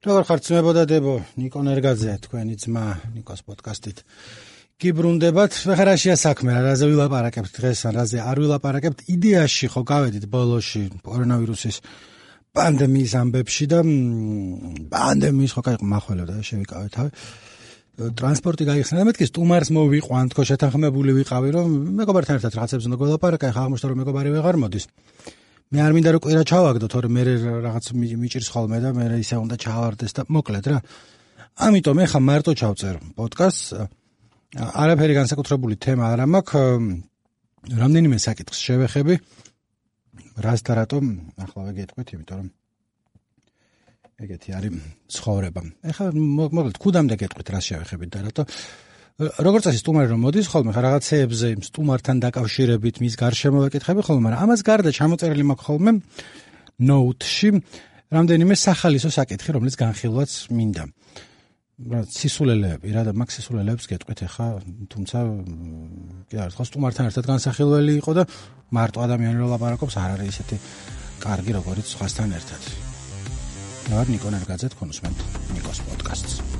როგორ ხარცმებოდა დებო ნიკონ ერგაძე თქვენი ძმა ნიკოს პოდკასტით. გიბრუნდებათ ხერაშია საქმე რაზე ვილაპარაკებთ დღეს ან რაზე არ ვილაპარაკებთ იდეაში ხო გავედით ბოლოში კორონავირუსის პანდემიის ამბებში და პანდემიის ხო კაი მახველო და შევიკავე თავი ტრანსპორტი გაიხსნა და მეთქის სტუმარს მოვიყვანთ ხო შეთანხმებული ვიყავი რომ მეგობართან ერთად რაღაცებს უნდა გველაპარაკა ხა აღმოჩნდა რომ მეგობარი ვეღარ მოდის. მე არ მინდა რომ კვირა ჩავაგდო, თორე მე რაღაც მიჭირს ხოლმე და მე ისე უნდა ჩავარდეს და მოკლედ რა. ამიტომ ეხა მარტო ჩავწერ პოდკასტს. არაფერი განსაკუთრებული თემა არ მაქვს. რამდენიმე საკითხს შევეხები. რას და რატომ ახლა ვეგეთქვით, იმიტომ რომ ეგეთი არის ცხოვრება. ეხლა მოკლედ ქუდამდე გეტყვით რას შევეხებით და რატო როგორც წესი სტუმარი რომ მოდის ხოლმე რაღაცეებზე სტუმართან დაკავშირებით მის გარშემო ვეკითხები ხოლმე მაგრამ ამას გარდა ჩამოწერილი მაქვს ხოლმე note-ში რამდენიმე სახალისო საკითხი რომელიც განხილვაც მინდა. რა სისულელეები რა და მაგ სისულელეებს გეტყვით ახლა თუმცა კი არა ხო სტუმართან ერთად განსახილველი იყო და მარტო ადამიანი რო ლაპარაკობს არ არის ისეთი კარგი როგორც სხვასთან ერთად. რა ნიკო ნერგაძე თქვენს მე ნიკოს პოდკასტს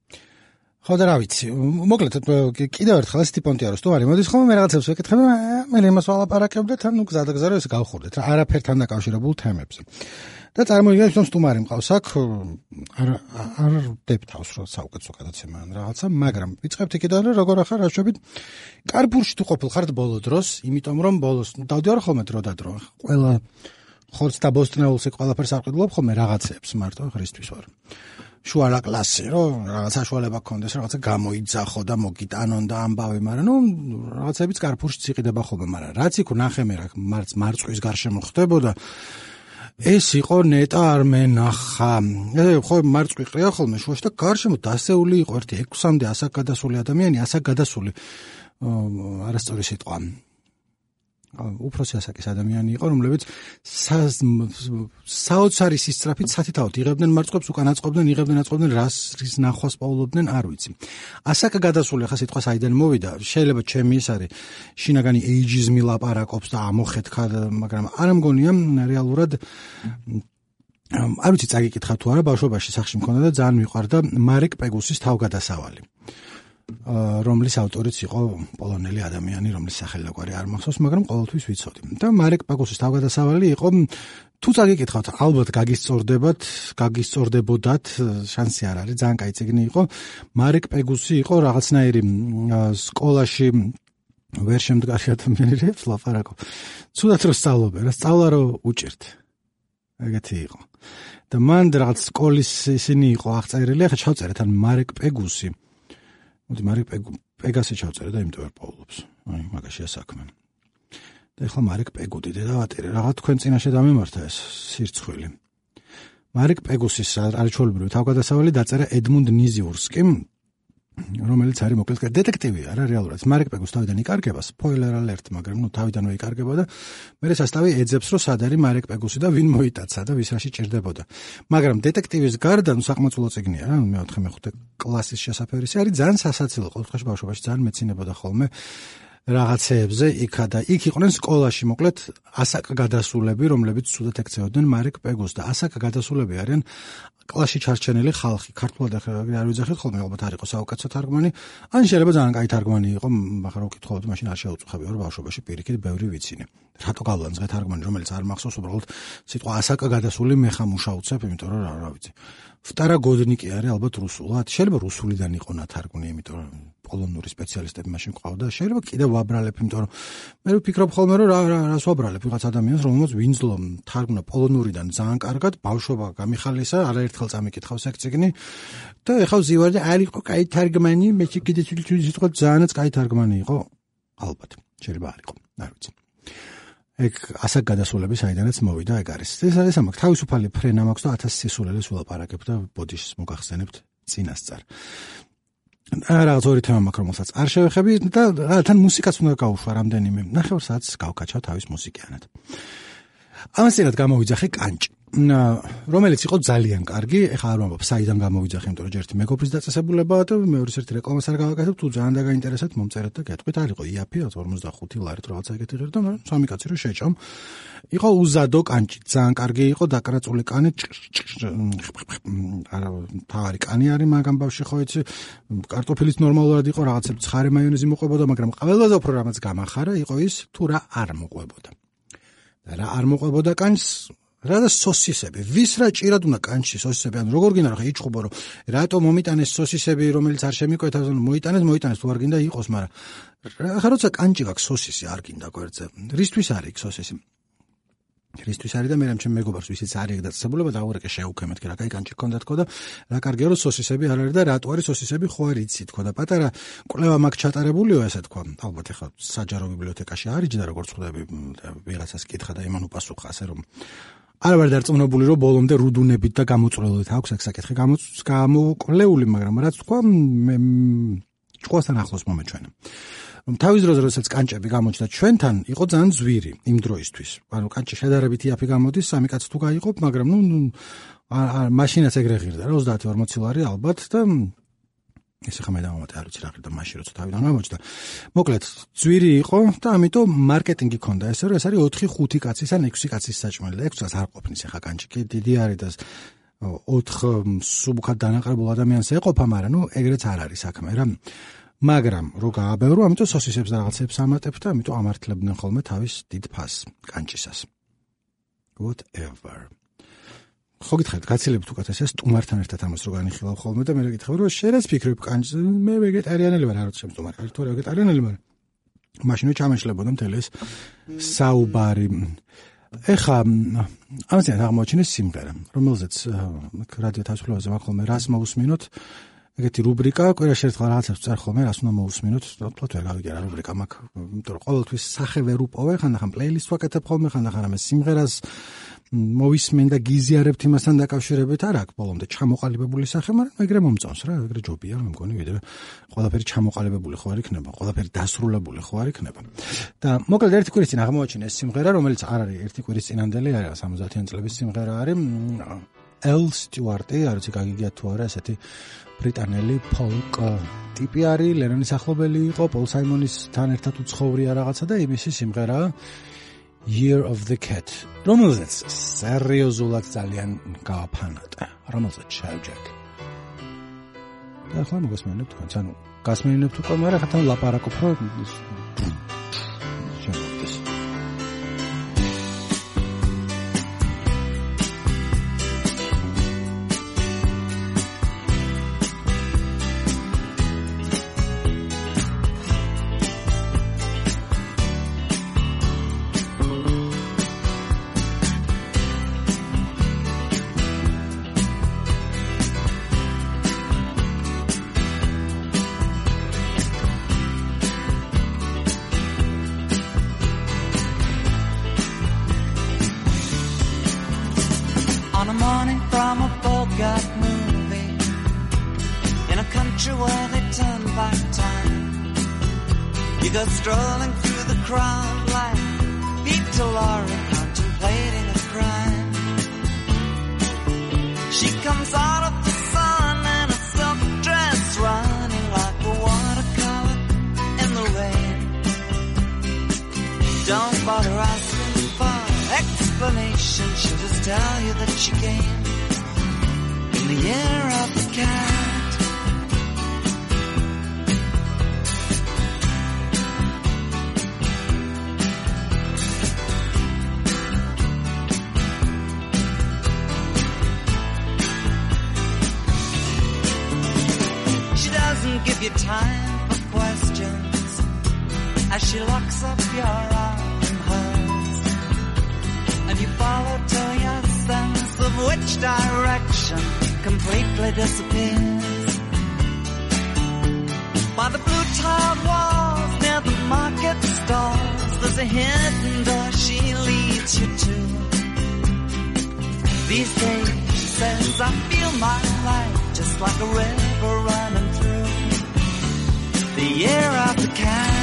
ხო და რა ვიცი. მოკლედ კიდევ ერთხელ ეს ტიპონტია რომ სტუმარი მოდის ხოლმე მე რაღაცებს მე იმას ვალაპარაკებ და თან ნუ გზა და გზა რომ ეს გავხურდეთ რა არაფერთან დაკავშირებულ თემებზე. და წარმოიდგინეთ რომ სტუმარი მყავს აქ არ არ დებთავს რომ საუკეთესო გადაცემა ან რაღაცა მაგრამ ვიწყებთ იქიდან რომ როგორ ახარ რაშვებით კარბურში თუ ყოფილ ხართ ბოლო დროს იმიტომ რომ ბოლოს დავდივარ ხოლმე დრო და დრო ყველა ხორც და ბოსტნეულს ეგ ყველაფერს არყიდულობ ხოლმე რაღაცებს მარტო ხრისთვის ვარ შუალა კლასი, რომ რაღაც საშუალება გქონდეს, რაღაცა გამოიძახო და მოგიტანონ და ამბავე, მაგრამ ნუ რაღაცებიც კარფურში ციყიდება ხოლმე, მაგრამ რაც იქ ნახე მე რა მარც მარწყვის გარშემო ხდებოდა ეს იყო ნეტა არ მენახა. ხო მარწყვი ყრია ხოლმე შუაში და გარშემო დასეული იყო ერთი 6-მდე ასაკ გადასული ადამიანი, ასაკ გადასული არასწორი სიტყვა. უფროსი ასაკის ადამიანი იყო, რომლებიც საოცარი სისწრაფით სათითაოდ იღებდნენ მარწყობს, უკან აწყობდნენ, იღებდნენ, აწყობდნენ, რას რის ნახვას პაულობდნენ, არ ვიცი. ასაკ გადასული ხა სიტყვა საიდან მოვიდა? შეიძლება ჩემი ეს არის შინაგანი ეიჯიზმი ლაპარაკობს და ამოხეთქა, მაგრამ არ მგონია რეალურად არ ვიცი წაგიკითხა თუ არა ბავშვობაში სახში მქონდა და ძალიან მიყვარდა მარეკ პეგუსის თავგადასავალი. რომლის ავტორიც იყო პოლონელი ადამიანი, რომლის სახელი დაგვარი არ მახსოვს, მაგრამ ყოველთვის ვიცოდი. და მარეკ პაკოსის თავგადასავალი იყო თუ წაგიკითხავთ, ალბათ გაგისწორდებათ, გაგისწორდებოდათ, შანსი არ არის, ძალიან კაი ციგნი იყო. მარეკ პეგუსი იყო რაღაცნაირი სკოლაში ვერ შემდგარი ადამიანი რეფს ლაპარაკო. ცუდად რო სწავლობე, რა სწავლა რო უჭირთ. ეგეთი იყო. და მან რაღაც სკოლის ისინი იყო აღწერილი, ახლა ჩავწერეთ ან მარეკ პეგუსი. მოდი მარიკ პეგასი ჩავწერე და იმიტომ არ პაულობს. აი, მაგაშია საქმე. და ეხლა მარიკ პეგუდი დედავატირე, რაღაც თქვენ წინაშე დამემართა ეს სირცხვილი. მარიკ პეგუსის არჩეულებრივი თავგადასავალი დაწერა ედმუნდ ნიზიურსკიმ რომელიც არის მოკლედ დეტექტივია რა რეალურად. მარკ პეგუს თავიდან იკარგება სპოილერ ალერტ მაგრამ ნუ თავიდანვე იკარგება და მე სასტავი ეძებს რომ სად არის მარკ პეგუსი და ვინ მოიტაცა და ვის რაში ჭირდებოდა. მაგრამ დეტექტივის გარდა ნუ საკმაოდ წიგნია რა მე-4 მე-5 კლასის შესაძფერისი არის ძალიან სასაცილო ყოველთვის ბავშვობაში ძალიან მეცინებოდა ხოლმე რაღაცეებზე იქა და იქ იყვნენ სკოლაში მოკლედ ასაკ გადასულები რომლებიც სულად ექცეოდნენ მარკ პეგუს და ასაკ გადასულები არიან კლასში ჩარჩენილი ხალხი. ქართულად არ ვიძახით ხოლმე ალბათ არ იყო საუკეთესო თარგმანი. ან შეიძლება ძალიან კაი თარგმანი იყო მაგრამ უკითხავდი მაშინ არ შეუწყები რომ ბავშვობაში პირიქით ბევრი ვიცინე. რატო გავლანძღე თარგმანი რომელიც არ მახსოვს უბრალოდ სიტყვა ასაკა გადასული მე ხა მუშაუცებ იმიტომ რომ რა რა ვიცი. ვტარა გოდნიკი არის ალბათ რუსულად. შეიძლება რუსულიდან იყო ნათარგმნი იმიტომ რომ პოლონური სპეციალისტები მაშინ ყავდა შეიძლება კიდევ ვაბრალებ იმიტომ რომ მე ვფიქრობ ხოლმე რომ რა რას ვაბრალებ? ვიღაც ადამიანს რომელსაც ვინძლო თარგმნა პოლონურიდან ძალიან კარგად ბავშვობა გამიხალისა არაერთხელ წამიკითხავს ეგ ციგნი და ეხლა ზივარ და არ იყო კაი თარგმანი მე კიდე თვითონ სიტყვა ძალიანაც კაი თარგმანი იყო. ალბათ შეიძლება არ იყო არ ვიცი. ეგ ასაკ გადასულები საიდანაც მოვიდა ეგ არის. ეს არის ამაკ თავისუფალი ფრენა მაქვს და 1000 სისულელეს ვილაპარაკებ და ბოდიშს მოგახსენებთ წინასწარ რაღაც ორი თემა მაქვს რომელსაც არ შევეხები და თან მუსიკაც უნდა გავუშვა რამდენიმე. ნახევარ საათს გავკაჩავ თავის მუსიკიანად ამასინად გამოვიძახე კანჭი რომელიც იყო ძალიან კარგი, ეხლა არ ვამბობ საიდან გამოვიძახე, იმიტომ რომ ერთი მეგობრის დაწესებულებაა და მეორე ერთი რეკლამას არ გავაკეთებ, თუ ძალიან დაგაინტერესებთ, მომწერეთ და გეტყვით, არ იყო იაფი 45 ლარით რაღაცა ეგეთი ღირდა, მაგრამ სამი კაცი რო შეჭამ. იყო უზადო კანჭი, ძალიან კარგი იყო დაკრაწული კანი. არა, თავარი კანი არის, მაგრამ ბავში ხო იცი, კარტოფილის ნორმალურად იყო, რაღაცა ცხარე მაიონეზი მოყვებოდა, მაგრამ ყველაზე უფრო რამაც გამახარა იყო ის, თუ რა არ მოყვებოდა. და რა არ მოყვებოდა კანს რა და სოსისები? ვის რა ჭირად უნდა კანჩი სოსისები? ან როგორ გინდა რა იჭხობა რომ რატო მომიტანეს სოსისები რომელიც არ შემიკვეთა ან მოიტანეს მოიტანეს? თუ არ გინდა იყოს მაგრამ ხა როცა კანჭი გაქვს სოსისი არ გინდა გვერდზე. რისთვის არის სოსისი რისთვის არის და მე რამჩემ მეგობარს ვისიც არის ეგ დაწესებულება დაურეკე შეუქმეთ კი რა кай კანჭი გქონდა თქო და რა კარგია რომ სოსისები არ არის და რატო არის სოსისები ხო არ იცი თქო და პატარა კვლევა მაგ ჩატარებულიო ესე თქო ალბათ ეხლა საჯარო ბიბლიოთეკაში არის და როგორც ხვდები ვიღაცას კითხა და იმან უპასუხა ასე რომ არ ვარ დარწმუნებული რომ ბოლომდე რუდუნებით და გამოწრელობით აქვს აქ საკითხი გამოკვლეული მაგრამ რაც თქვა მე ჭყვასთან ახლოს მომეჩვენა რომ თავის დროზე როდესაც კანჭები გამოჩნდა ჩვენთან იყო ძალიან ზვირი იმ დროისთვის. ანუ კანჭი შედარებით იაფი გამოდის სამი კაც თუ გაიყობ მაგრამ ნუ აა მაშინაც ეგრე ღირდა რა 30-40 ლარი ალბათ და ესე ხომ დამამატე არ ვიცი რა ხარ და მაშინ როცა თავიდან გამოჩნდა. მოკლედ ძვირი იყო და ამიტომ მარკეტინგი ქონდა ესე რომ ეს არის 4-5 კაცის ან 6 კაცის საჭმელი და 6 კაცს არ ყოფნის ახლა კანჭი. კი დიდი არის და 4 სუბუქად დანაყრებულ ადამიანს ეყოფა მაგრამ ნუ ეგრეც არ არის საქმე რა მაგრამ რო გააბევრო ამიტომ სოსისებს რაღაცებს ამატებ და ამიტომ ამართლებდნენ ხოლმე თავის დიდ ფას კანჭისას whatever ხო გითხარით, გაცილებთ უკეთესეს სტუმართან ერთად ამას რო განიხილავ ხოლმე და მე გითხავ რომ შენაც ფიქრობ კანჭს მე ვეგეტარიანელი ვარ, არ ვიცი სტუმარი, თუ ვეგეტარიანელი ვარ. მაშინ ჩამეშლებოდა მთელი ეს საუბარი. ეხა ამაზე აღმოჩინეს სიმღერა, რომელზეც რადიო თასვლოვაზე მაგ ხოლმე რას მოусმინოთ. ეგეთი რუბრიკა, კვირაში ერთხელ რაღაცებს წერ ხოლმე, რას უნდა მოусმინოთ, თქოთ ვერ გავიგე რა რუბრიკა მაქვს, იმიტომ რომ ყოველთვის სახე ვერ უპოვე, ხანდახან პლეილისტ ვაკეთებ ხოლმე, ხანდახან ამას სიმღერას მოვისმენ და გიზიარებთ იმასთან დაკავშირებით არ აქვს ბოლომდე ჩამოყალიბებული სახე, მაგრამ ეგრე მომწონს რა, ეგრე ჯობია, მე მგონი ვიდრე ყველაფერი ჩამოყალიბებული ხო არ იქნება, ყველაფერი დასრულებული ხო არ იქნება. და მოკლედ ერთი კვირის წინ აღმოაჩინე ეს სიმღერა, რომელიც არ არის ერთი კვირის წინანდელი, არის 70-იან წლების სიმღერა არის ელ სტიუარტი, არ ვიცი გაგიგიათ თუ არა, ესეთი ბრიტანელი ფოლკ ტიპი არის, ლენონის ახლობელი იყო, პოლ საიმონისთან ერთად უცხოვრია რაღაცა და იმისი სიმღერაა Year of the Cat. რომელზეც სერიოზულად ძალიან გააფანატა. რომელზეც შევჯეკ. და ახლა მოგესმენებ თქვენ, ანუ გასმენებ თუ კომ არა, ხათან ლაპარაკობ she'll just tell you that she came in the year of the cat. disappears. By the blue tiled walls near the market stalls, there's a hidden door she leads you to. These days, she says I feel my life just like a river running through the air of the cat.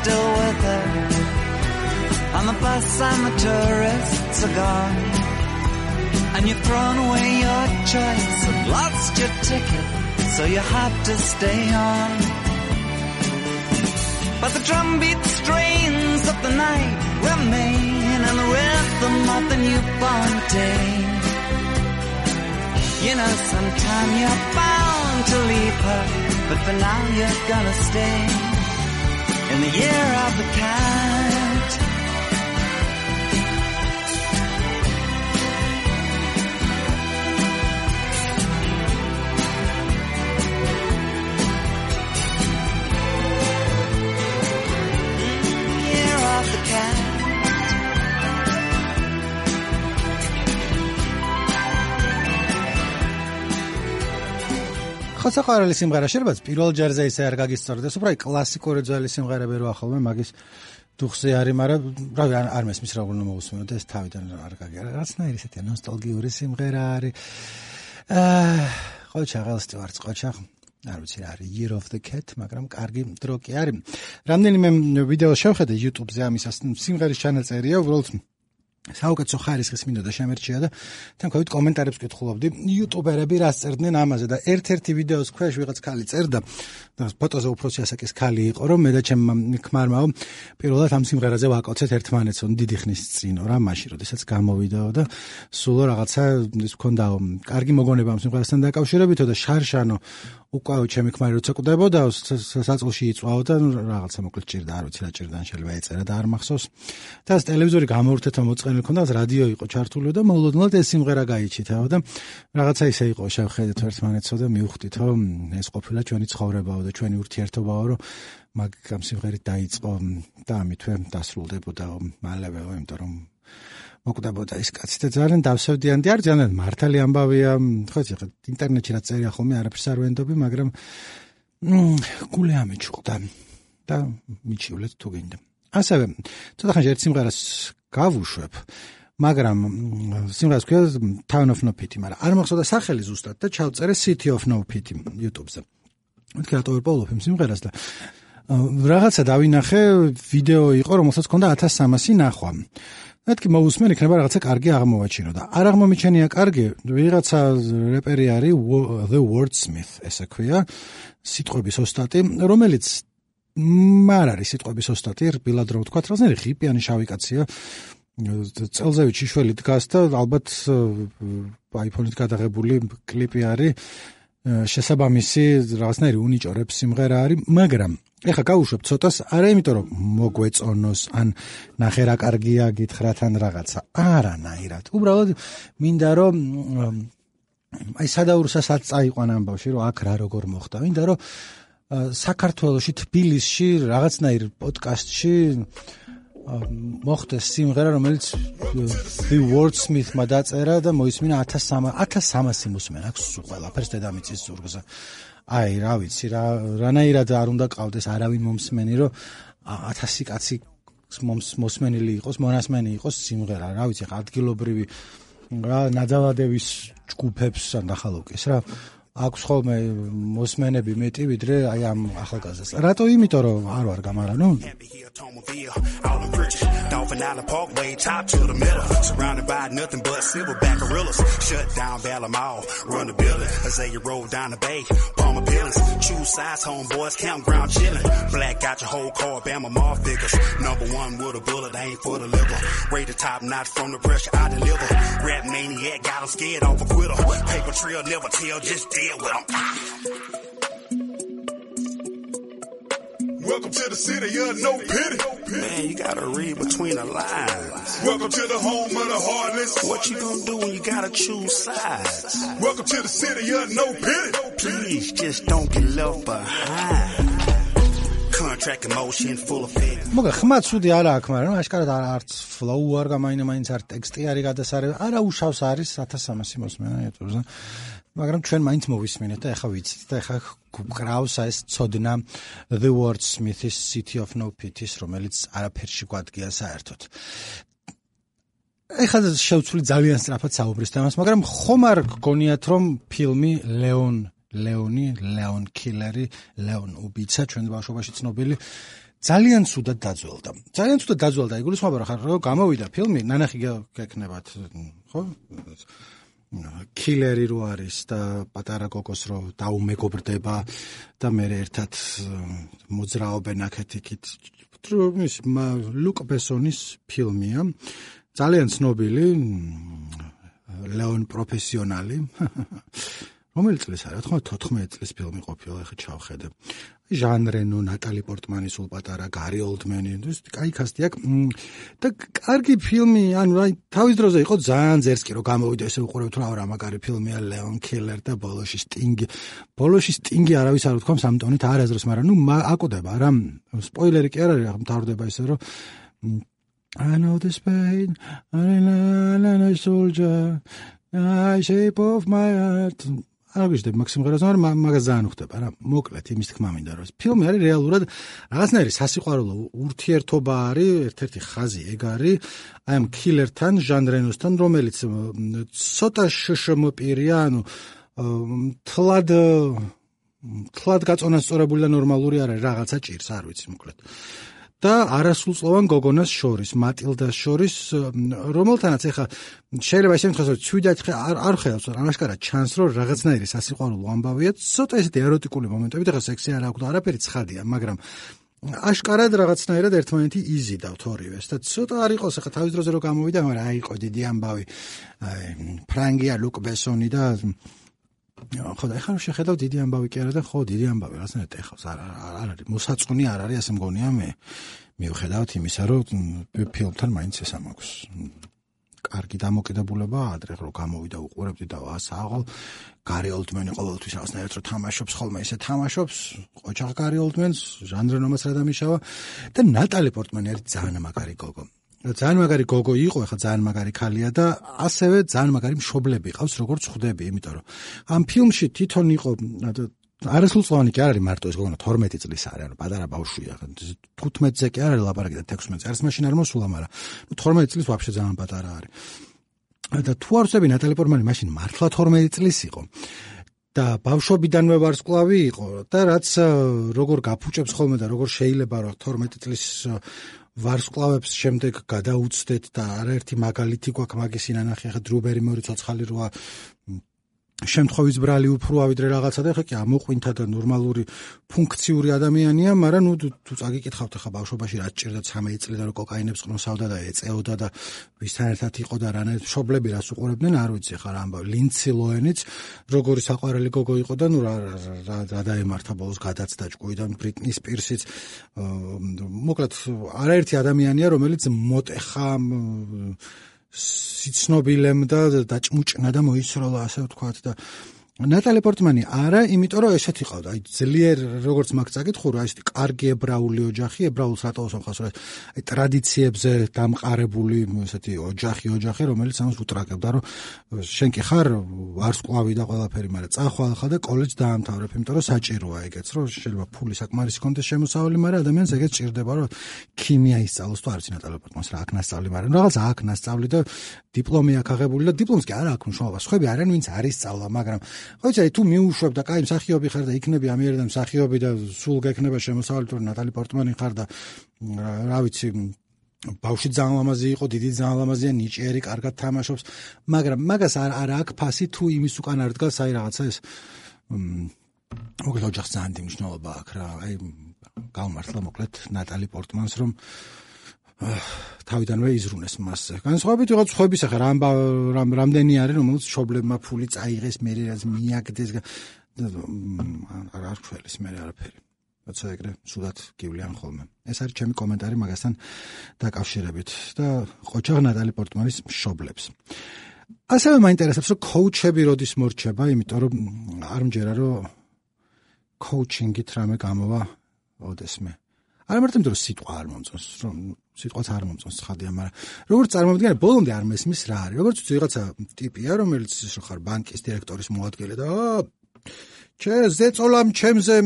still with her. On the bus and the tourists are gone. And you've thrown away your choice and lost your ticket, so you have to stay on. But the drumbeat strains of the night remain and the rhythm of the newborn day. You know, sometime you're bound to leave her, but for now you're gonna stay in the year of the cat. საყვარელი სიმღერა შეიძლება პირველ ჯერზე ისე არ გაგისწორდეს, უბრალოდ კლასიკური ძველი სიმღერები რო ახალმე მაგის დუხზე არის, მაგრამ რავი არ მესმის რა უნდა მოусმენო და ეს თავიდან არ გაგერა. რაღაცნაირი ესეთი ნოსტალგიური სიმღერა არის. აა ყოჩა ღალსტი ვარ ყოჩა. არ ვიცი რა არის Year of the Cat, მაგრამ კარგი დრო კი არის. რამდენიმე ვიდეო შევხედე YouTube-ზე ამისას სიმღერის ჩანაწერია, უბრალოდ საუკეთესო ხარისხის მინდოდა შემერჩია და თან ყვით კომენტარებს კითხულობდი. იუტუბერები რას წერდნენ ამაზე და ერთ-ერთი ვიდეოს ქვეშ ვიღაც ქალი წერდა და ფოტოზე უფროსი ასაკის ქალი იყო რომ მე და ჩემ ქმარმაო პირველად ამ სიმღერაზე ვაკოცეთ ერთმანეთს on დიდი ხნის წინო რა მაშინ როდესაც გამოვიდაო და სულ რაღაცა ის მქონდა კარგი მოგონება ამ სიმღერასთან დაკავშირებითო და შარშანო უკვე ჩემი ქმარი როცა კვდებოდა საწოლში იწვაო და რაღაცა მოკლედ ჭირდა არ ვიცი რა ჭირდა შეიძლება ეწერა და არ მახსოვს. და ეს ტელევიზორი გამორთეთა მოწყენილი ქონდა რადიო იყო ჩართული და მოულოდნელად ეს სიმღერა გაიჩითავ და რაღაცა ისე იყო შევხედეთ ერთმანეთსო და მივხვდით რომ ეს ყოფილა ჩვენი ცხოვრებაო და ჩვენი ურთიერთობაო რომ მაგ ამ სიმღერით დაიწყო და ამითვე დასრულდებოდა მალევე იმიტომ რომ მოკვდებოდა ის კაცი და ძალიან დავსევდიანდი არ ძალიან მართალი ამბავია. ხო იცი ხო ინტერნეტში რა წერია ხოლმე არაფერს არ ვენდობი მაგრამ გულე ამეჩუყდა და მიჩივლეთ თუ გინდა. ასევე ცოტა ხანში ერთ სიმღერას გავუშვებ მაგრამ სიმღერას ქვია Town of No Pity მაგრამ არ მახსოვდა სახელი ზუსტად და ჩავწერე City of No Pity YouTube-ზე. მეთქი რატო ვერ პოულობ იმ სიმღერას და რაღაცა დავინახე ვიდეო იყო რომელსაც ჰქონდა 1300 ნახვა მეთქი მოусმენ იქნება რაღაცა კარგი აღმოვაჩინო და არ აღმომიჩენია კარგი. ვიღაცა რეპერი არის the wordsmith ესე ქვია სიტყვების ოსტატი რომელიც მარ არის სიტყვების ოსტატი რბილად რომ ვთქვა რაღაცნაირი ღიპიანი შავი კაცია წელზევი ჩიშველი დგას და ალბათ iPhone-ით გადაღებული კლიპი არის შესაბამისი რაღაცნაირი უნიჭორებს სიმღერა არის, მაგრამ ეხა გავუშვებ ცოტას, არა იმიტომ რომ მოგვეწონოს ან ნახე რა კარგია გითხრათ ან რაღაცა. არანაირად. უბრალოდ მინდა რომ აი სადაურსაც წაიყვან ამბავში რომ აქ რა როგორ მოხდა. მინდა რომ საქართველოსში თბილისში რაღაცნაირ პოდკასტში მოხდეს სიმღერა რომელიც The Wordsmith-მა დაწერა და მოისმინა 1300 1300 მოსმენ აქვს ყველაფერს დედამიწის ზურგზე. აი, რა ვიცი, რა რანაირად არ უნდა ყავდეს არავინ მომსმენი, რომ 1000 კაცი მოსმენილი იყოს, მონასმენი იყოს სიმღერა, რა ვიცი, ადგილობრივი რა ნაძალადების ჯგუფებს ან ახალოკეს რა აქვს ხოლმე მოსმენები მეტი ვიდრე აი ამ ახალგაზრდას. რატო? იმიტომ რომ არ ვარ გამარანო. Dolphin Island Parkway, top to the middle. Surrounded by nothing but silverback gorillas. Shut down Bella Mall, run the building. Azalea roll down the bay, Palmer Billings. Choose size, homeboys, campground chillin'. Black got your whole car, Bama Mall figures. Number one with a bullet, ain't for the liver. Rate the top notch from the pressure I deliver. Rap maniac, got him scared off a quitter. Paper trail, never tell, just deal. with them. Welcome to the city of no pity. Man, you gotta read between the lines. Welcome to the home of the heartless. What you gonna do when you gotta choose sides? Welcome to the city of no pity. Please just don't get left behind. contract emotion full of it. მოგა ხმა ცუდი არა აქ, მაგრამ აშკარად არ არც flow არ გამაინა მაინც არ ტექსტი არის გადასარევი. არა უშავს არის 1300 მოსმენა YouTube-ზე. მაგრამ ჩვენ მაინც მოვისმენთ და ეხა ვიცით და ეხა გყრავს ეს ცოდნა The Wordsmith-ის City of No Pity-ს, რომელიც არაფერში გვადგია საერთოდ. ეხა შევცვლი ძალიან სწრაფად საუბრის თემას, მაგრამ ხომ არ გგონიათ რომ ფილმი Leon Leoni, Leon Killer-ი, Leon უბიცა ჩვენ ბავშვობაში ცნობილი ძალიან ცუდად დაძველდა. ძალიან ცუდად დაძველდა. იგულისხმება რომ გამოვიდა ფილმი, ნანახი გეკნებათ, ხო? კილერი რო არის და პატარა კოკოს რო დაუმეგობრდება და მე ერთად მოძრაობენ აქეთ-იქით ის ლუკ ბესონის ფილმია. ძალიან ცნობილი ლეონ პროფესიონალი რომელი წლის არის? თქო 14 წლის ფილმი ყოფილა, ახლა ჩავხედე. ჟან რენო, ნატალი პორტმანი სულ პატარა, გარი ოლდმენი, ეს კაი კასტი აქვს. და კარგი ფილმი, ანუ აი თავის დროზე იყო ძალიან ზერსკი რომ გამოვიდა ესე უყურებთ რა რა მაგარი ფილმია ლეონ კილერ და ბოლოში სტინგი. ბოლოში სტინგი არავის არ უთქვამს ამ ტონით არაზრს, მაგრამ ნუ აკოდება რა. სპოილერი კი არ არის, ახლა მთავრდება ისე რომ I know this pain, I know the soldier, I shape of my heart. არ ვიждებ მაქსიმღერას, მაგრამ მაგას ძალიან უხდება რა. მოკლედ იმის თქმა მინდა რომ ფილმი არის რეალურად რაღაცნაირი სასიყვარულო ურთიერთობა არის, ერთ-ერთი ხაზი ეგ არის აი ამ კილერთან, ჟან რენოსთან, რომელიც ცოტა შშმ პირია, ანუ თლად თლად გაწონასწორებული და ნორმალური არის რაღაცა ჭირს, არ ვიცი მოკლედ. და არასრულწლოვან გოგონას შორის, მატილდას შორის, რომელთანაც ეხა შეიძლება ისე ვთქვას, რომ ცუდად არ არ ხედავს, რომ ამაშკარა ჩანს, რომ რაღაცნაირი სასიყვარულო ამბავია, ცოტა ესეთი ეროტიკული მომენტები, ეხა სექსი არ აქვს და არაფერი ცხადია, მაგრამ აშკარად რაღაცნაირად ერთმანეთი იზიდავთ ორივეს და ცოტა არ იყოს ახლა თავის დროზე რომ გამოვიდა მაგრამ აი იყო დიდი ამბავი. აი ფრანგია ლუკ ბესონი და ხო და ეხლა შეხედავ დიდი ამბავი კი არა და ხო დიდი ამბავი რაღაცნაირად ეხავს არ არ არის. მოსაწონი არ არის ასე მგონია მე მიუხედავად იმისა რომ ფილმთან მაინც ესა მაქვს კარგი დამოკიდებულება ადრე რო გამოვიდა უყურებდი და ასაღო გარი ოლდმენი ყოველთვის რაღაცნაირად რო თამაშობს ხოლმე ისე თამაშობს. ყოჩაღ გარი ოლდმენს ჟანრ ნომას რა დამიშავა. და ნატალი პორტმანი არის ძალიან მაგარი გოგო ძალიან მაგარი გოგო იყო, ახლა ძალიან მაგარი ქალია და ასევე ძალიან მაგარი მშობლები ყავს, როგორც ხვდები, იმიტომ რომ ამ ფილმში თვითონ იყო არასრულწლოვანი კი არ არის მარტო ეს გოგონა 12 წლის არის, ანუ პატარა ბავშვია, 15-ზე კი არ არის ლაპარაკი და 16-ზე. არც მაშინ არ მოსულა, მაგრამ 12 წლის ვაფშე ძალიან პატარა არის. და თუ არ ვსები ნატალი პორტმანი მაშინ მართლა 12 წლის იყო. და ბავშვობიდანვე ვარსკვლავი იყო და რაც როგორ გაფუჭებს ხოლმე და როგორ შეიძლება რა 12 წლის ვარსკვლავებს შემდეგ გადაუცდეთ და არაერთი მაგალითი გვაქვს მაგის ინანახი ახლა დრუბერი მორი ცოცხალი როა შემთხვევის ბრალი უფრო ავიდრე რაღაცა და ხა კი ამოყვინთა და ნორმალური ფუნქციური ადამიანია, მაგრამ ნუ თუ წაგიკითხავთ ხა ბავშვობაში რა ჭირდა 13 წელი და რო კოკაინებს ყნოსავდა და ეწეოდა და ვისთან ერთად იყო და რანე მშობლები რას უყურებდნენ, არ ვიცი ხა რა ამბავ ლინცი ლოენიც როგორი საყვარელი გოგო იყო და ნუ რა რა დაემართა ბოლოს გადაცდა ჭკუიდან ბრიტნი სპირსიც მოკლედ არაერთი ადამიანია რომელიც მოტეხა სიცნობილემ და დაჭმუჭნა და მოისროლა ასე ვთქვათ და ნატალი პორტმანი არა, იმიტომ რომ ესეთი ყავდა. აი ძლიერ როგორც მაგ წაკითხო რა ისეთი კარგი ებრაული ოჯახი, ებრაულს რატოს ამხას რა აი ტრადიციებზე დამყარებული ესეთი ოჯახი, ოჯახი, რომელიც ამას უტრაკებდა, რომ შენ კი ხარ არს ყვავი და ყველაფერი, მაგრამ წახვალ ხა და კოლეჯს დაამთავრებ, იმიტომ რომ საჭიროა ეგეც, რომ შეიძლება ფული საკმარისი კონდეს შემოსავალი, მაგრამ ადამიანს ეგეც ჭირდება, რომ ქიმია ისწავლოს თუ არის ნატალი პორტმანს რა აქ ნასწავლი, მაგრამ რაღაც აქ ნასწავლი და დიპლომი აქ აღებული და დიპლომს კი არა აქვს მნიშვნელობა. სხვები არიან, ვინც არის სწავლა, მაგრამ ხო იცი თუ მიუშვებ და კაი მსახიობი ხარ და იქნები ამიერიდან მსახიობი და სულ გექნება შემოსავალი თუ ნატალი პორტმანი ხარ და რა ვიცი ბავში ძალიან ლამაზი იყო, დიდი ძალიან ლამაზია, ნიჭიერი, კარგად თამაშობს, მაგრამ მაგას არ არ აქვს ფასი თუ იმის უკან არ დგას აი რაღაცა ეს მოკლედ ოჯახს ძალიან დიდი მნიშვნელობა აქვს რა. აი გავმართლა მოკლედ ნატალი პორტმანს რომ თავიდანვე იზრუნეს მასზე. განსხვავებით ვიღაც ხვების ახლა რამ რამ რამდენი არის რომელს შობლებმა ფული წაიღეს, მე რაც მიაგდეს არ არ ხველის მე არაფერი. როცა ეგრე სულად გივლიან ხოლმე. ეს არის ჩემი კომენტარი მაგასთან დაკავშირებით და ყოჩაღ ნატალი პორტმანის შობლებს. ასევე მაინტერესებს რომ კოუჩები როდის მორჩება, იმიტომ რომ არ მჯერა რომ კოუჩინგით რამე გამოვა ოდესმე. არა მარტო იმიტომ რომ სიტყვა არ მომწონს, რომ სიტყვაც არ მომწონს ხადია, მაგრამ როგორც წარმოვიდგინე, ბოლომდე არ მესმის რა არის. როგორც ვიღაცა ტიპია, რომელიც ისე ხარ ბანკის დირექტორის მოადგილე და ჩე ზეწოლამ ჩემზე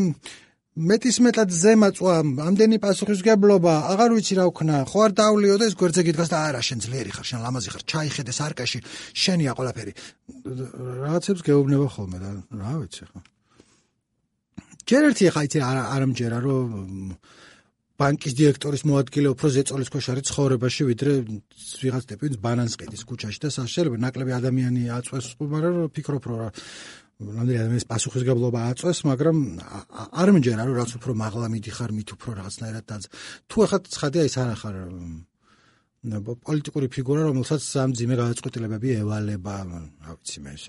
მეტის მეტად ზემაწვა, ამდენი პასუხისგებლობა, აღარ ვიცი რა ვქნა, ხო არ დავლიო და ეს გვერდზე გიდგას და არა, შენ ძლიერი ხარ, შენ ლამაზი ხარ, ჩაიხედე სარკაში, შენია ყველაფერი. რაღაცებს გეუბნება ხოლმე და რა ვიცი ხო. ჯერ ერთი ხა იცი არ არ ამჯერა რომ ბანკის დირექტორის მოადგილე უფრო ზეწოლის ქვეშ არის ცხოვრებაში ვიდრე ვიღაც ტიპი ბანანს ყიდის ქუჩაში და შეიძლება ნაკლები ადამიანი აწვეს. მაგრამ ფიქრობ რომ რამდენი ადამიანის პასუხისგებლობა აწვეს მაგრამ არ მჯერა რომ რაც უფრო მაღლა მიდიხარ მით უფრო რაღაცნაირად და თუ ახლა ცხადია ის არ ახარ პოლიტიკური ფიგურა რომელსაც ამ ძიმე გადაწყვეტილებები ევალება რა ვიცი მე ეს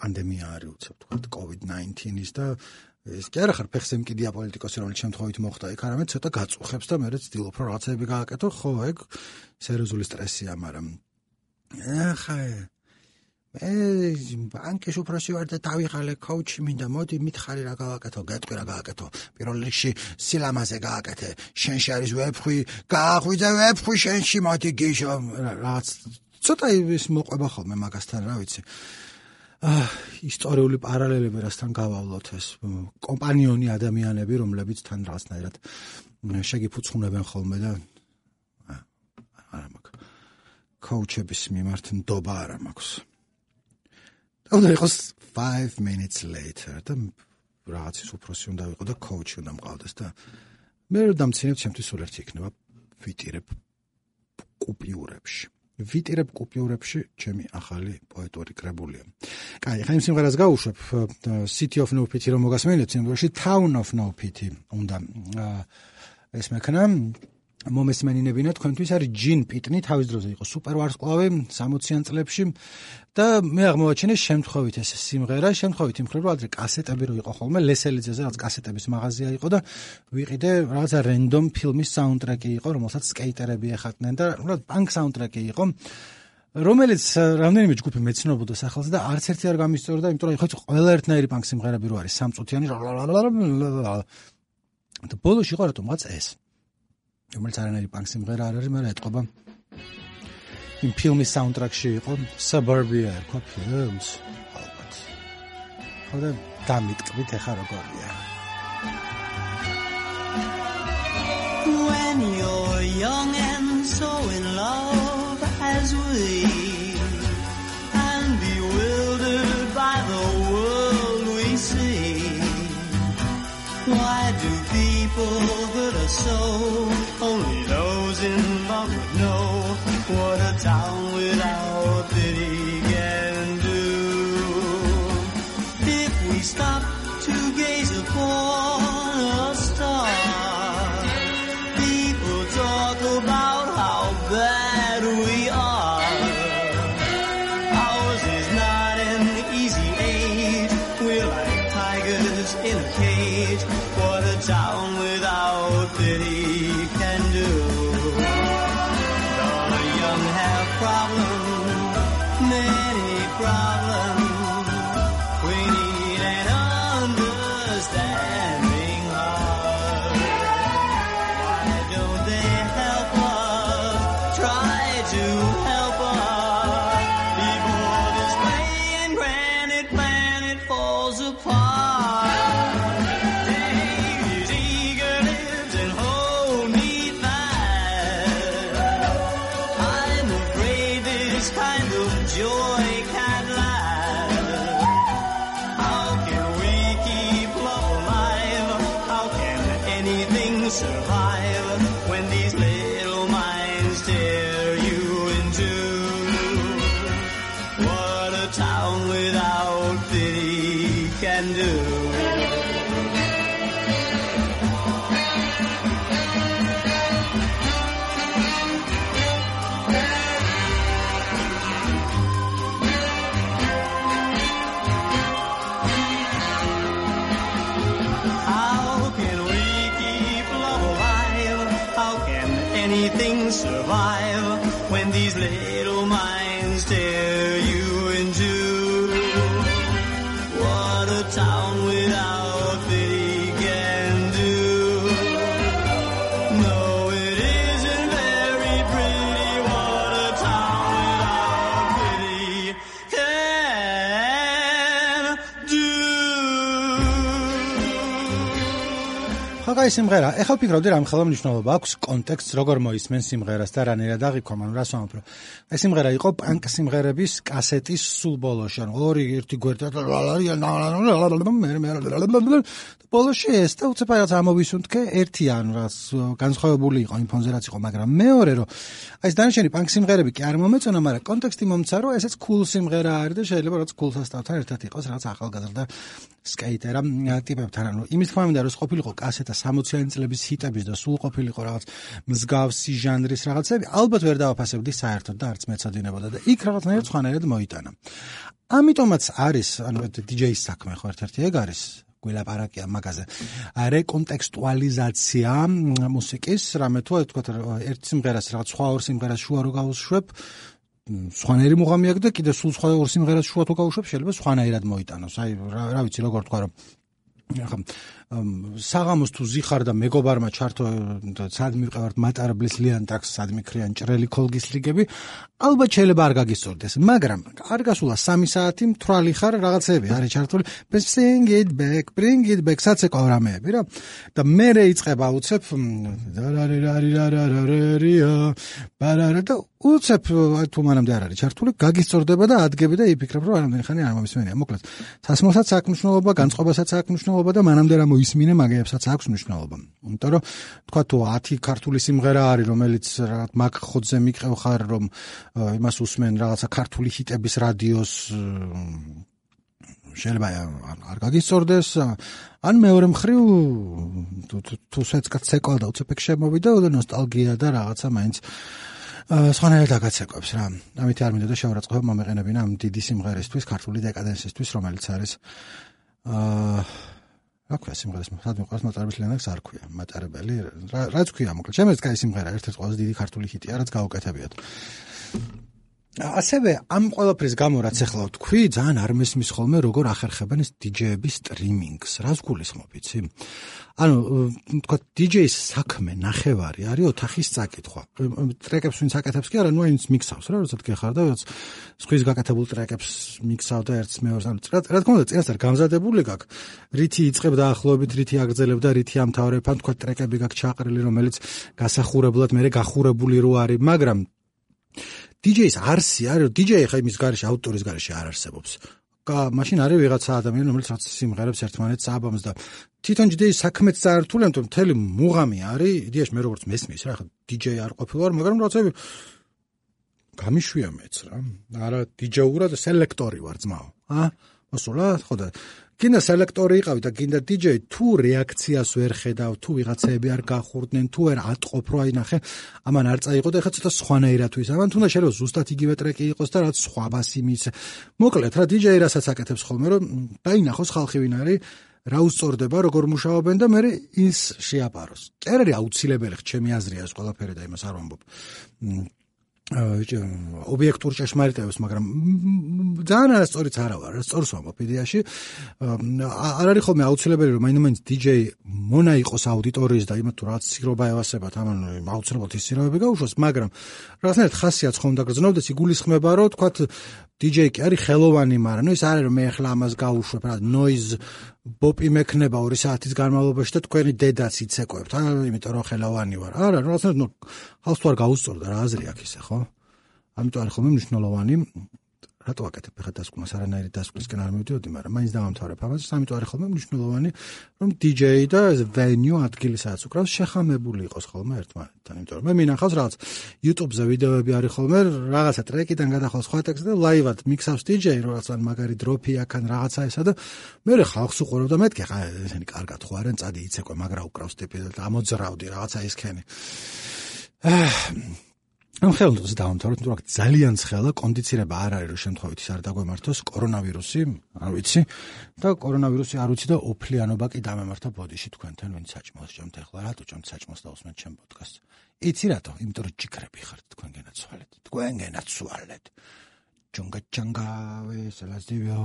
პანდემია არის უცებ თქვა COVID-19-ის და ეს კი არა ხარ ფეხზე მკიდია პოლიტიკოსი რომელიც შემთხვევით მოხდა. იქ არამედ ცოტა გაწუხებს და მეც ვცდილობ რომ რაღაცები გააკეთო. ხო ეგ სერიოზული სტრესია მაგრამ ახა მე ბანკის უფროსი ვარ და დავიღალე კოუჩი მინდა მოდი მითხარი რა გააკეთო გეტყვი რა გააკეთო. პირველ რიგში სილამაზე გააკეთე. შენში არის ვებხვი გაახვიძე ვებხვი შენში მოდი გიშო რაღაც ცოტა ის მოყვება ხოლმე მაგასთან რა ვიცი ისტორიული პარალელები რასთან გავავლოთ ეს კომპანიონი ადამიანები რომლებიც თან რაღაცნაირად შეგიფუცხუნებენ ხოლმე და არა მაქვს კოუჩების მიმართ ნდობა არა მაქვს და უნდა იყოს 5 minutes later და რაღაცის უფროსი უნდა ვიყო და კოუჩი უნდა მყავდეს და მე რომ დამცინებ ჩემთვის სულ ერთი იქნება ვიტირებ კუპიურებში ვიტირებ კუპიურებში ჩემი ახალი პოეტური კრებულია. კაი, ხა იმ სიმღერას გავუშვებ City of No Pity რომ მოგასმენთ, სიმღერაში Town of No Pity უნდა ეს მექნა მომესმენინებინა თქვენთვის არის ჯინ პიტნი თავის დროზე იყო სუპერვარსკვლავი 60-იან წლებში. და მე აღმოვაჩინე შემთხვევით ეს სიმღერა. შემთხვევით იმ ხრივ რომ ადრე კასეტები რო იყო ხოლმე ლესელიძეზე რაც კასეტების მაღაზია იყო და ვიყიდე რაღაცა რენდომ ფილმის საუნდტრეკი იყო რომელსაც სკეიტერები ეხატნენ და უბრალოდ პანკ საუნდტრეკი იყო რომელიც რამდენიმე ჯგუფი მეცნობოდა სახელს და არც ერთი არ გამისწორდა იმიტომ რომ ხო ყველა ერთნაირი პანკ სიმღერები რო არის სამწუთიანი და ბოლოს იყო რატომღაც ეს რომელიც არანაირი პანკ სიმღერა არ არის, მაგრამ ეთყობა იმ ფილმის საუნდტრეკში იყო Suburbia, ხო ფილმს. ალბათ. ხოდა დამიტკბით ახლა როგორია. When you're young and so in love as we people hurt us so Only those in love would know what a town without pity can do. If we stop to gaze upon answer. აი სიმღერა, ეხლა ვფიქრობდი რამ ხელა მნიშვნელობა აქვს კონტექსტს, როგორ მოისმენ სიმღერას და რანაირად აღიქვა, ანუ რა სამფრო. აი სიმღერა იყო პანკ სიმღერების კასეტის სულ ბოლოში, ანუ ორი ერთი გვერდი და ბოლოში ეს და უცებ რაღაც ამოვისუნთქე ერთი ანუ რას განსხვავებული იყო იმ ფონზე რაც იყო, მაგრამ მეორე რომ აი ეს დანარჩენი პანკ სიმღერები კი არ მომეწონა, მაგრამ კონტექსტი მომცა რომ ესეც cool სიმღერა არის და შეიძლება რაღაც cool სასტავთან ერთად იყოს რაღაც ახალგაზრდა სკეიტერა ტიპებთან, ანუ იმის თქმა უნდა რომ ყოფილიყო კასეტა 60-იანი წლების ჰიტების და სულ ყოფილიყო რაღაც მსგავსი ჟანრის რაღაცები, ალბათ ვერ დავაფასებდი საერთოდ და არც მეცადინებოდა და იქ რაღაცნაირად სხვანაირად მოიტანა. ამიტომაც არის, ანუ DJ-ის საქმე ხო ერთ-ერთი ეგ არის გველაპარაკია მაგაზე. რეკონტექსტუალიზაცია მუსიკის, რამე თუ თქვა ერთ სიმღერას რაღაც სხვა ორ სიმღერას შუა რო გავუშვებ, სხვანაირი მუღამი აქვს და კიდე სულ სხვა ორ სიმღერას შუა თუ გავუშვებ, შეიძლება სხვანაირად მოიტანოს. აი რა ვიცი როგორ თქვა რომ ახლა საღამოს თუ ზიხარ და მეგობარმა ჩართო სად მივყევართ მატარბლის ლიანტაქს სად მიქრიან ჭრელი ქოლგის ლიგები ალბათ შეიძლება არ გაგისწორდეს მაგრამ არ გასულა 3 საათი მთვალი ხარ რაღაცები არის ჩართული bring it back bring it back საცეკავ რამეები რა. და მე რე იწება უცებ ბარარა და უცებ თუ მანამდე არ არის ჩართული გაგისწორდება და ადგები და იფიქრებ რომ არამდენი ხანი არ მომისმენია მოკლედ. სასმოსაც აქვს მნიშვნელობა განწყობასაც აქვს მნიშვნელობა და მანამდე რა მოისმინე მაგეებსაც აქვს მნიშვნელობა. იმიტომ რომ თქვა თუ 10 ქართული სიმღერა არის, რომელიც რაღაც მაგ ხოძზე მიყევ ხარ, რომ იმას უსმენ რაღაცა ქართული ჰიტების რადიოს შეიძლება არ გაგისწორდეს ან მეორე მხრივ თუ თუ სეცკაც ცეკვა და უცებ შემოვიდა და ნოსტალგია და რაღაცა მაინც სხვანაირად აგაცეკვებს რა. ამით არ მინდოდა შევარაცხო მომეყენებინა ამ დიდი სიმღერისთვის, ქართული დეკადენსისთვის, რომელიც არის აა რა ქვია სიმღერის სად მიყვარს მატარებლის ლენაკს არ ქვია. მატარებელი რაც ქვია მოკლედ შემეც კაი სიმღერა ერთ-ერთი ყველაზე დიდი ქართული ჰიტია რაც გაუკეთებიათ ასევე ამ ყველაფრის გამო რაც ახლა ვთქვი ძალიან არ მესმის ხოლმე როგორ ახერხებენ ეს DJ-ების სტრიმინგს რას გულისხმობ იცი ანუ თქვა DJ-ის საქმე ნახევარი არის ოთახის წაკითხვა. ტრეკებს ვინც აკეთებს კი არა, ნუ აინც მიქსავს რა, როდესაც გეხარ და როდესაც სხვის გაკეთებულ ტრეკებს მიქსავ და ერთს მეორეს ანუ რა თქმა უნდა წინასწარ გამზადებული გაქვს. რითი იწებ დაახლოებით, რითი აგრძელებ და რითი ამთავრებ, ან თქვა ტრეკები გაქვს ჩაყრილი, რომელიც გასახურებლად მე გახურებული რო არის, მაგრამ DJ-ის არსი არის, DJ ხა იმის garaში ავტორის garaში არ არსებობს. კა მაშინ არის ვიღაცა ადამიანი რომელიც რაც სიმღერებს ერთმანეთს აბამს და თვითონ DJ-ის საქმეც წაართული ამიტომ მთელი მუღამი არის. იდეაში მე როგორც მესმის რა ხა DJ არ ყოფილვარ მაგრამ როცა გამიშვია მეც რა. არა DJ-ურად სელექტორი ვარ ძმაო ა? მოსულა ხო და გინდა სელექტორი იყავი და გინდა DJ თუ რეაქციას ვერ ხედავ თუ ვიღაცები არ გახურდნენ თუ ვერ ატყობ რო აი ნახე ამან არ წაიღო და ეხა ცოტა სხვანაირად ვის. ამან თუნდა შეიძლება ზუსტად იგივე ტრეკი იყოს და რაც სხვა ბასი მის მოკლედ რა DJ რასაც აკეთებს ხოლმე რომ დაინახოს ხალხი ვინ არის რა უსწორდება როგორ მუშაობენ და მე ის შეაპაროს. წერილი აუცილებელი ჩემი აზრია ეს ყველაფერი და იმას არ ვამბობ ობიექტურ ჭეშმარიტებას, მაგრამ ძალიან არასწორიც არა ვარ, სწორს ვამბობ იდეაში. არ არის ხოლმე აუცილებელი რომ მაინც DJ მონა იყოს აუდიტორიის და იმათ თუ რაც სირობა ევასებათ, ამან აუცილებლად ის სირობები გაუშვოს, მაგრამ რაღაცნაირად ხასიათს ხომ დაგრძნობდეს, იგულისხმება რომ თქვათ DJ კი არის ხელოვანი, მაგრამ ის არის რომ მე ახლა ამას გაუშვებ, რა noise ბოპი მექნება 2 საათის განმავლობაში და თქვენი დედაც იცეკვებთ, აა, იმიტომ რომ ხელოვანი ვარ. არა, რაღაცნაირად ნუ ხალხს თუ არ გაუსწორდა რა აზრი აქვს ისე, ხო? ამიტომ არის ხოლმე მნიშვნელოვანი რატო აკეთებ ხა დასკვნას არანაირი დასკვნისკენ არ მივდიოდი, მაგრამ მაინც დავამთავრებ ამას, ამიტომ არის ხოლმე მნიშვნელოვანი, რომ DJ და venue ადგილი სადაც უკრავს შეხამებული იყოს ხოლმე ერთმანეთთან, იმიტომ რომ მე მინახავს რაღაც YouTube-ზე ვიდეოები არის ხოლმე, რაღაცა ტრეკიდან გადახვალ სხვა ტექსტი და ლაივად მიქსავს DJ რაღაცა მაგარი დროფი აქან რაღაცა ესა და მე ხალხს უყურებ და მეთქე ხა ესენი კარგად ხო არიან, წადი იცეკვე, მაგრა უკრავს ტიპი და ამოძრავდი რაღაცა ისქენი. აა ამ ხელოვნებას დავამთავროთ, თუმცა ძალიან ცხელა კონდიცირება არ არის, რომ შემთხვევით ის არ დაგვემართოს კორონავირუსი, არ ვიცი. და კორონავირუსი არ ვიცი და ოფლიანობა კი დამემართა ბოდიში თქვენთან, ვინც საჭმოს ჩემთ ახლა რატო ჩემთ საჭმოს დაусმეთ ჩემ პოდკასტს. იცი რატო? იმიტომ რომ ჯიქრები ხართ თქვენ გენაცვალეთ. თქვენ გენაცვალეთ. ჯონგა ჩანგა ვესელას დივიო.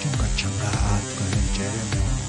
ჯონგა ჩანგა თქვენ ჯერემო.